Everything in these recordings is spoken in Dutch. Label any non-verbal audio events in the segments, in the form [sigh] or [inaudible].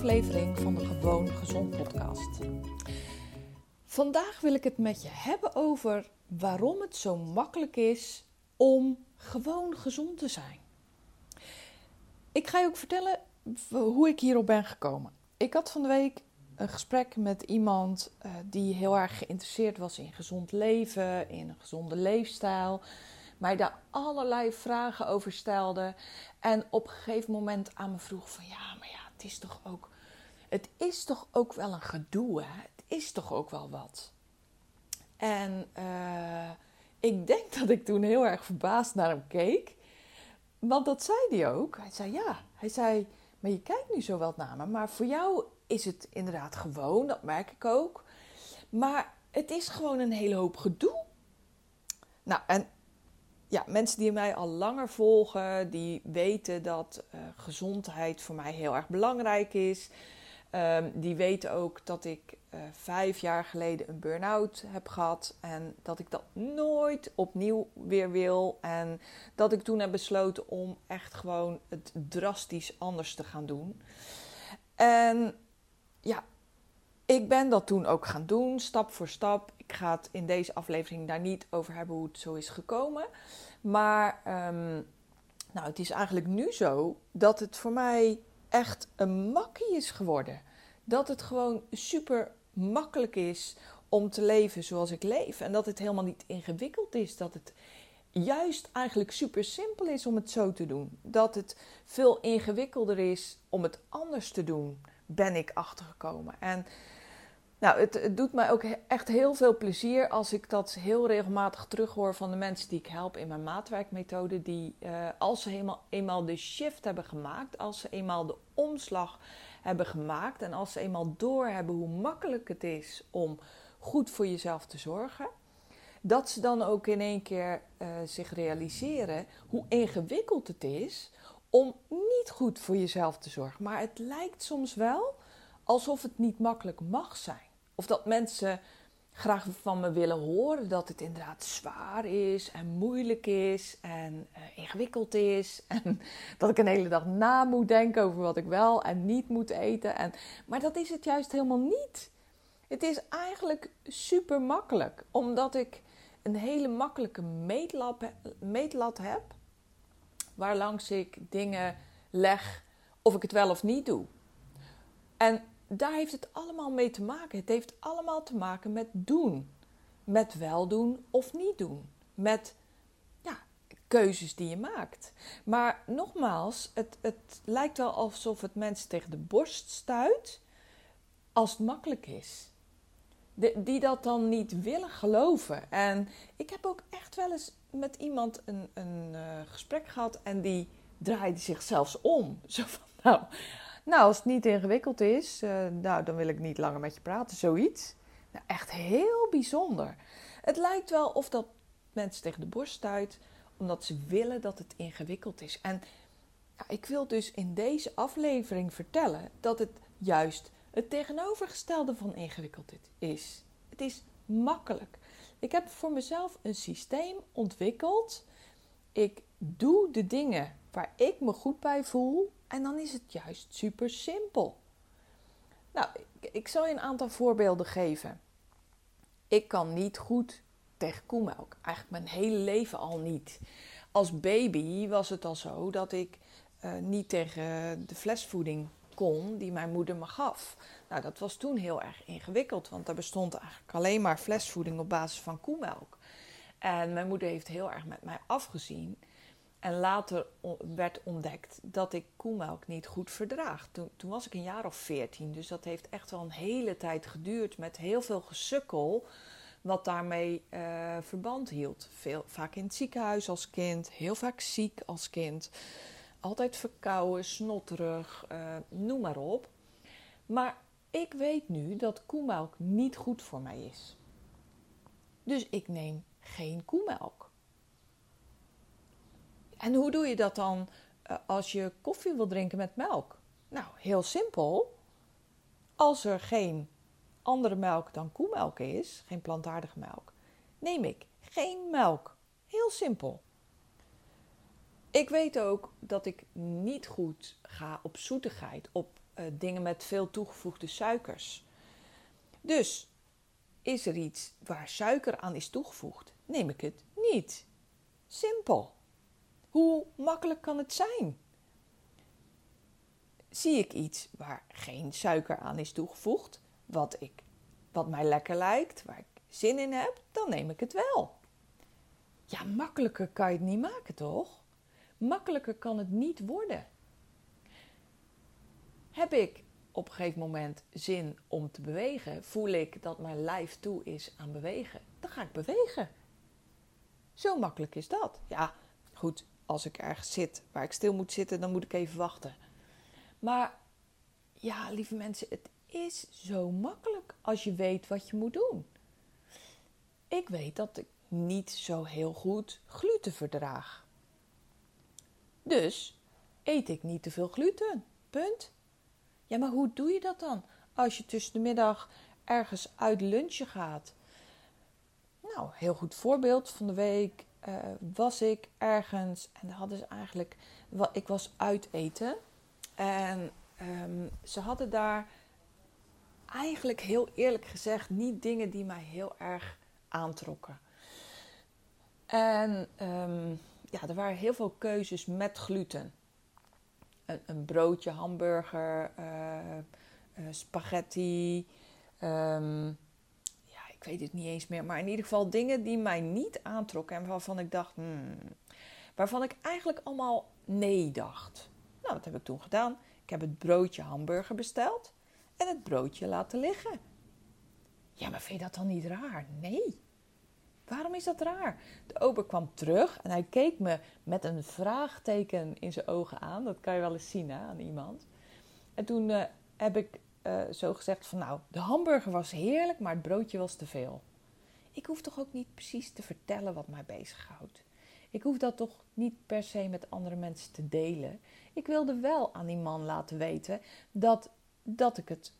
Aflevering van de Gewoon Gezond podcast. Vandaag wil ik het met je hebben over waarom het zo makkelijk is om gewoon gezond te zijn. Ik ga je ook vertellen hoe ik hierop ben gekomen. Ik had van de week een gesprek met iemand uh, die heel erg geïnteresseerd was in gezond leven, in een gezonde leefstijl. Mij daar allerlei vragen over stelde. En op een gegeven moment aan me vroeg van ja, maar ja, het is toch ook, het is toch ook wel een gedoe, hè? Het is toch ook wel wat. En uh, ik denk [laughs] dat ik toen heel erg verbaasd naar hem keek. Want dat zei hij ook. Hij zei ja, hij zei, maar je kijkt nu zo wel naar me, maar voor jou is het inderdaad gewoon, dat merk ik ook. Maar het is gewoon een hele hoop gedoe. Nou, en ja, mensen die mij al langer volgen, die weten dat uh, gezondheid voor mij heel erg belangrijk is. Um, die weten ook dat ik uh, vijf jaar geleden een burn-out heb gehad en dat ik dat nooit opnieuw weer wil. En dat ik toen heb besloten om echt gewoon het drastisch anders te gaan doen. En ja, ik ben dat toen ook gaan doen, stap voor stap. Ik ga het in deze aflevering daar niet over hebben hoe het zo is gekomen. Maar um, nou, het is eigenlijk nu zo dat het voor mij echt een makkie is geworden. Dat het gewoon super makkelijk is om te leven zoals ik leef. En dat het helemaal niet ingewikkeld is. Dat het juist eigenlijk super simpel is om het zo te doen. Dat het veel ingewikkelder is om het anders te doen ben ik achtergekomen. En nou, het, het, doet mij ook echt heel veel plezier als ik dat heel regelmatig terughoor van de mensen die ik help in mijn maatwerkmethode. Die uh, als ze eenmaal, eenmaal de shift hebben gemaakt, als ze eenmaal de omslag hebben gemaakt en als ze eenmaal doorhebben hoe makkelijk het is om goed voor jezelf te zorgen, dat ze dan ook in één keer uh, zich realiseren hoe ingewikkeld het is om niet goed voor jezelf te zorgen. Maar het lijkt soms wel alsof het niet makkelijk mag zijn. Of dat mensen graag van me willen horen dat het inderdaad zwaar is en moeilijk is en uh, ingewikkeld is. [laughs] En dat ik een hele dag na moet denken over wat ik wel en niet moet eten. En, maar dat is het juist helemaal niet. Het is eigenlijk super makkelijk, omdat ik een hele makkelijke meetlat, meetlat heb waarlangs ik dingen leg of ik het wel of niet doe. En daar heeft het allemaal mee te maken. Het heeft allemaal te maken met doen. Met wel doen of niet doen. Met ja, keuzes die je maakt. Maar nogmaals, het, het lijkt wel alsof het mensen tegen de borst stuit als het makkelijk is. Die dat dan niet willen geloven. En ik heb ook echt wel eens met iemand een, een uh, gesprek gehad en die draaide zich zelfs om. [laughs] Zo van, nou, nou als het niet ingewikkeld is, uh, nou, dan wil ik niet langer met je praten, zoiets. Nou, echt heel bijzonder. Het lijkt wel of dat mensen tegen de borst stuit, omdat ze willen dat het ingewikkeld is. En ja, ik wil dus in deze aflevering vertellen dat het juist het tegenovergestelde van ingewikkeld is. Het is makkelijk. Ik heb voor mezelf een systeem ontwikkeld. Ik doe de dingen waar ik me goed bij voel en dan is het juist super simpel. Nou, ik, zal je een aantal voorbeelden geven. Ik kan niet goed tegen koemelk. Eigenlijk mijn hele leven al niet. Als baby was het al zo dat ik uh, niet tegen de flesvoeding kon die mijn moeder me gaf. Nou, dat was toen heel erg ingewikkeld, want er bestond eigenlijk alleen maar flesvoeding op basis van koemelk. En mijn moeder heeft heel erg met mij afgezien. En later werd ontdekt dat ik koemelk niet goed verdraag. Toen, toen, was ik een jaar of veertien, dus dat heeft echt wel een hele tijd geduurd met heel veel gesukkel wat daarmee uh, verband hield. Veel, vaak in het ziekenhuis als kind, heel vaak ziek als kind. Altijd verkouden, snotterig, uh, noem maar op. Maar ik weet nu dat koemelk niet goed voor mij is. Dus ik neem geen koemelk. En hoe doe je dat dan uh, als je koffie wil drinken met melk? Nou, heel simpel. Als er geen andere melk dan koemelk is, geen plantaardige melk, neem ik geen melk. Heel simpel. Ik weet ook dat ik niet goed ga op zoetigheid, op uh, dingen met veel toegevoegde suikers. Dus is er iets waar suiker aan is toegevoegd, neem ik het niet. Simpel. Hoe makkelijk kan het zijn? Zie ik iets waar geen suiker aan is toegevoegd, wat, ik, wat mij lekker lijkt, waar ik zin in heb, dan neem ik het wel. Ja, makkelijker kan je het niet maken, toch? Makkelijker kan het niet worden. Heb ik op een gegeven moment zin om te bewegen, voel ik dat mijn lijf toe is aan bewegen, dan ga ik bewegen. Zo makkelijk is dat. Ja, goed, als ik ergens zit waar ik stil moet zitten, dan moet ik even wachten. Maar ja, lieve mensen, het is zo makkelijk als je weet wat je moet doen. Ik weet dat ik niet zo heel goed gluten verdraag. Dus eet ik niet te veel gluten. Punt. Ja, maar hoe doe je dat dan als je tussen de middag ergens uit lunchen gaat? Nou, heel goed voorbeeld van de week uh, was ik ergens en hadden ze eigenlijk, ik was uit eten en um, ze hadden daar eigenlijk heel eerlijk gezegd niet dingen die mij heel erg aantrokken. En um, ja, er waren heel veel keuzes met gluten een, een broodje, hamburger, uh, uh, spaghetti. Ja, ik weet het niet eens meer. Maar in ieder geval dingen die mij niet aantrokken en waarvan ik dacht, hmm, waarvan ik eigenlijk allemaal nee dacht. Nou, wat heb ik toen gedaan? Ik heb het broodje hamburger besteld en het broodje laten liggen. Ja, maar vind je dat dan niet raar? Nee. Waarom is dat raar? De ober kwam terug en hij keek me met een vraagteken in zijn ogen aan. Dat kan je wel eens zien aan iemand. En toen uh, heb ik uh, zo gezegd van nou, de hamburger was heerlijk, maar het broodje was te veel. Ik hoef toch ook niet precies te vertellen wat mij bezighoudt. Ik hoef dat toch niet per se met andere mensen te delen. Ik wilde wel aan die man laten weten dat, dat ik het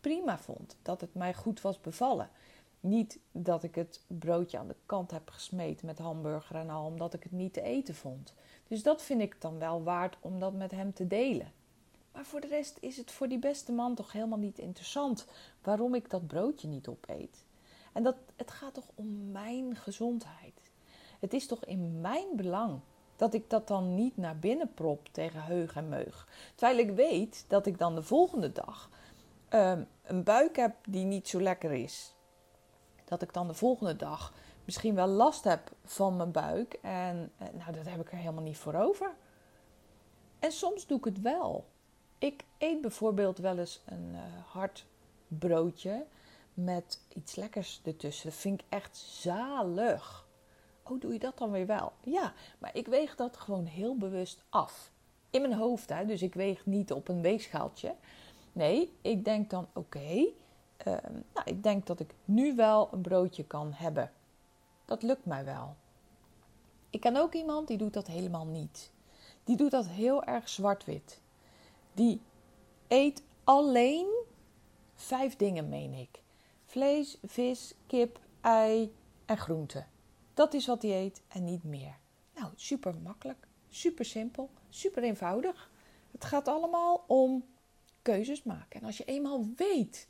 prima vond. Dat het mij goed was bevallen. Niet dat ik het broodje aan de kant heb gesmeten met hamburger en al, omdat ik het niet te eten vond. Dus dat vind ik dan wel waard om dat met hem te delen. Maar voor de rest is het voor die beste man toch helemaal niet interessant waarom ik dat broodje niet opeet. En dat, het gaat toch om mijn gezondheid. Het is toch in mijn belang dat ik dat dan niet naar binnen prop tegen heug en meug. Terwijl ik weet dat ik dan de volgende dag um, een buik heb die niet zo lekker is dat ik dan de volgende dag misschien wel last heb van mijn buik. En eh, nou, dat heb ik er helemaal niet voor over. En soms doe ik het wel. Ik eet bijvoorbeeld wel eens een uh, hard broodje met iets lekkers ertussen. Dat vind ik echt zalig. Oh, doe je dat dan weer wel? Ja, maar ik weeg dat gewoon heel bewust af. In mijn hoofd, hè? dus ik weeg niet op een weegschaaltje. Nee, ik denk dan: oké, Ehm, nou, ik denk dat ik nu wel een broodje kan hebben. Dat lukt mij wel. Ik ken ook iemand die doet dat helemaal niet. Die doet dat heel erg zwart-wit. Die eet alleen vijf dingen, meen ik. Vlees, vis, kip, ei en groenten. Dat is wat hij eet en niet meer. Nou, super makkelijk, super simpel, super eenvoudig. Het gaat allemaal om keuzes maken. En als je eenmaal weet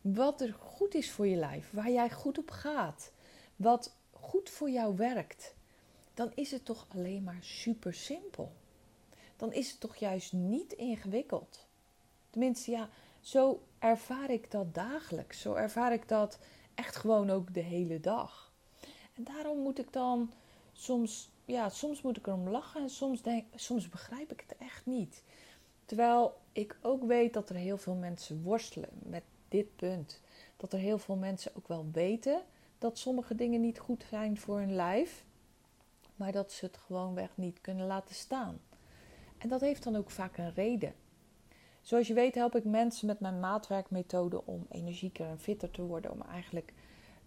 wat er goed is voor je lijf, waar jij goed op gaat, wat goed voor jou werkt, dan is het toch alleen maar super simpel. Dan is het toch juist niet ingewikkeld. Tenminste, ja, zo ervaar ik dat dagelijks. Zo ervaar ik dat echt gewoon ook de hele dag. En daarom moet ik dan soms, ja, soms moet ik erom lachen en soms, denk, soms begrijp ik het echt niet. Terwijl ik ook weet dat er heel veel mensen worstelen met dit punt. Dat er heel veel mensen ook wel weten dat sommige dingen niet goed zijn voor hun lijf, maar dat ze het gewoonweg niet kunnen laten staan. En dat heeft dan ook vaak een reden. Zoals je weet help ik mensen met mijn maatwerkmethode om energieker en fitter te worden, om eigenlijk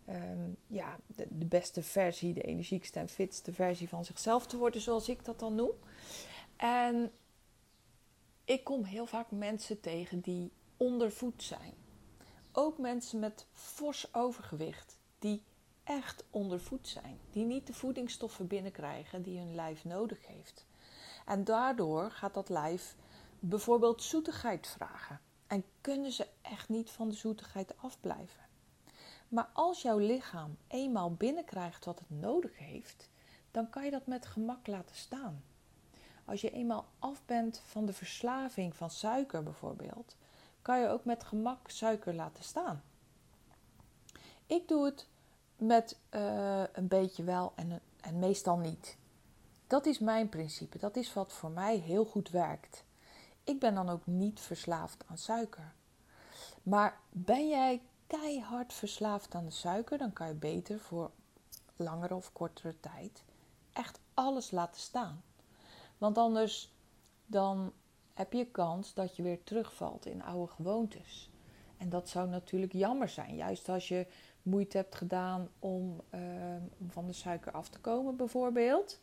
Ehm, ja, de, de, beste versie, de energiekste en fitste versie van zichzelf te worden, zoals ik dat dan noem. En ik kom heel vaak mensen tegen die ondervoed zijn. Ook mensen met fors overgewicht, die echt ondervoed zijn, die niet de voedingsstoffen binnenkrijgen die hun lijf nodig heeft. En daardoor gaat dat lijf bijvoorbeeld zoetigheid vragen. En kunnen ze echt niet van de zoetigheid afblijven. Maar als jouw lichaam eenmaal binnenkrijgt wat het nodig heeft, dan kan je dat met gemak laten staan. Als je eenmaal af bent van de verslaving van suiker bijvoorbeeld, kan je ook met gemak suiker laten staan. Ik doe het met uh, een beetje wel en, en meestal niet. Dat is mijn principe. Dat is wat voor mij heel goed werkt. Ik ben dan ook niet verslaafd aan suiker. Maar ben jij keihard verslaafd aan de suiker, dan kan je beter voor langere of kortere tijd echt alles laten staan. Want anders dan heb je kans dat je weer terugvalt in oude gewoontes. En dat zou natuurlijk jammer zijn, juist als je moeite hebt gedaan om, om van de suiker af te komen, bijvoorbeeld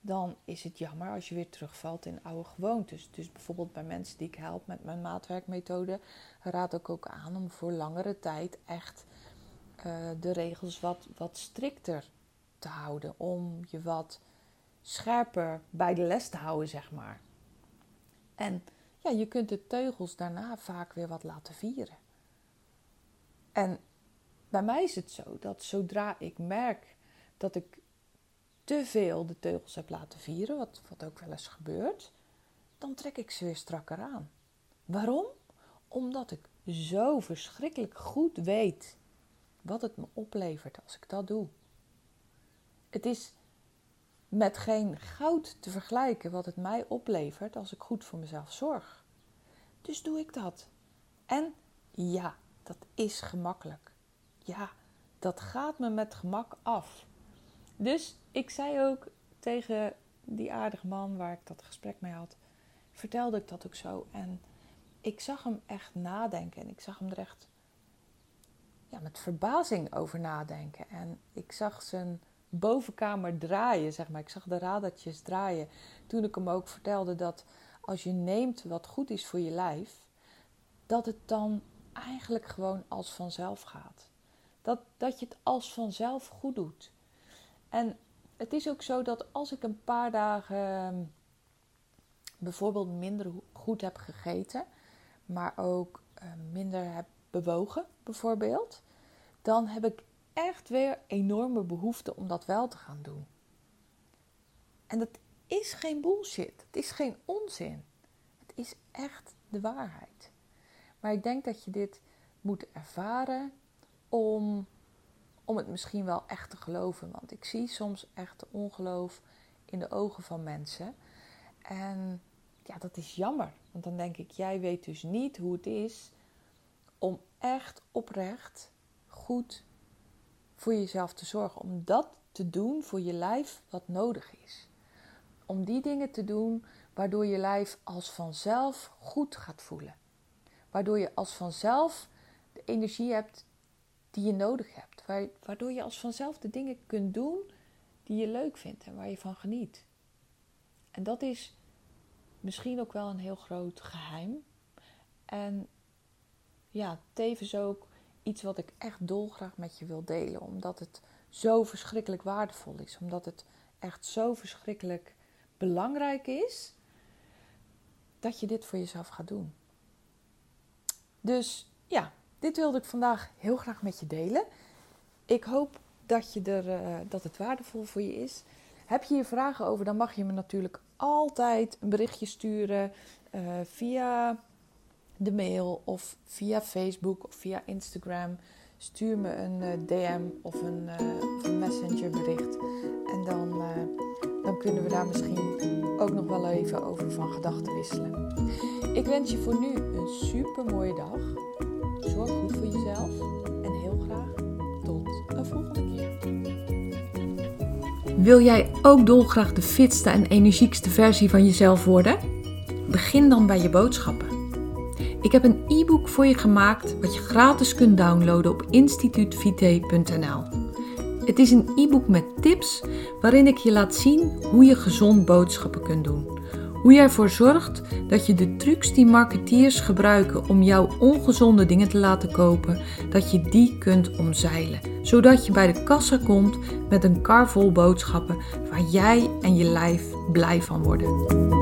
dan is het jammer als je weer terugvalt in oude gewoontes. Dus bijvoorbeeld bij mensen die ik help met mijn maatwerkmethode, raad ik ook aan om voor langere tijd echt uh, de regels wat, wat strikter te houden. Om je wat scherper bij de les te houden, zeg maar. En ja, je kunt de teugels daarna vaak weer wat laten vieren. En bij mij is het zo dat zodra ik merk dat ik te veel de teugels heb laten vieren, wat, wat ook wel eens gebeurt, dan trek ik ze weer strakker aan. Waarom? Omdat ik zo verschrikkelijk goed weet wat het me oplevert als ik dat doe. Het is met geen goud te vergelijken wat het mij oplevert als ik goed voor mezelf zorg. Dus doe ik dat. En ja, dat is gemakkelijk. Ja, dat gaat me met gemak af. Dus ik zei ook tegen die aardige man waar ik dat gesprek mee had, vertelde ik dat ook zo. En ik zag hem echt nadenken en ik zag hem er echt ja, met verbazing over nadenken. En ik zag zijn bovenkamer draaien, zeg maar. Ik zag de radertjes draaien. Toen ik hem ook vertelde dat als je neemt wat goed is voor je lijf, dat het dan eigenlijk gewoon als vanzelf gaat. Dat, dat je het als vanzelf goed doet. En het is ook zo dat als ik een paar dagen ehm, bijvoorbeeld minder goed heb gegeten, maar ook ehm, minder heb bewogen, bijvoorbeeld, dan heb ik echt weer enorme behoefte om dat wel te gaan doen. En dat is geen bullshit, het is geen onzin. Het is echt de waarheid. Maar ik denk dat je dit moet ervaren om om het misschien wel echt te geloven. Want ik zie soms echt ongeloof in de ogen van mensen. En ja, dat is jammer. Want dan denk ik, jij weet dus niet hoe het is om echt oprecht goed voor jezelf te zorgen. Om dat te doen voor je lijf wat nodig is. Om die dingen te doen waardoor je lijf als vanzelf goed gaat voelen. Waardoor je als vanzelf de energie hebt die je nodig hebt. Waardoor je als vanzelf de dingen kunt doen die je leuk vindt en waar je van geniet. En dat is misschien ook wel een heel groot geheim. En ja, tevens ook iets wat ik echt dolgraag met je wil delen. Omdat het zo verschrikkelijk waardevol is. Omdat het echt zo verschrikkelijk belangrijk is dat je dit voor jezelf gaat doen. Dus ja, dit wilde ik vandaag heel graag met je delen. Ik hoop dat, je er, uh, dat het waardevol voor je is. Heb je hier vragen over, dan mag je me natuurlijk altijd een berichtje sturen uh, via de mail of via Facebook of via Instagram. Stuur me een uh, DM of een, of een messenger bericht. En dan, dan kunnen we daar misschien ook nog wel even over van gedachten wisselen. Ik wens je voor nu een super mooie dag. Zorg goed voor jezelf Wil jij ook dolgraag de fitste en energiekste versie van jezelf worden? Begin dan bij je boodschappen. Ik heb een e-book voor je gemaakt wat je gratis kunt downloaden op instituutvite.nl. Het is een e-book met tips waarin ik je laat zien hoe je gezond boodschappen kunt doen. Hoe je ervoor zorgt dat je de trucs die marketeers gebruiken om jouw ongezonde dingen te laten kopen, dat je die kunt omzeilen. Zodat je bij de kassa komt met een kar vol boodschappen waar jij en je lijf blij van worden.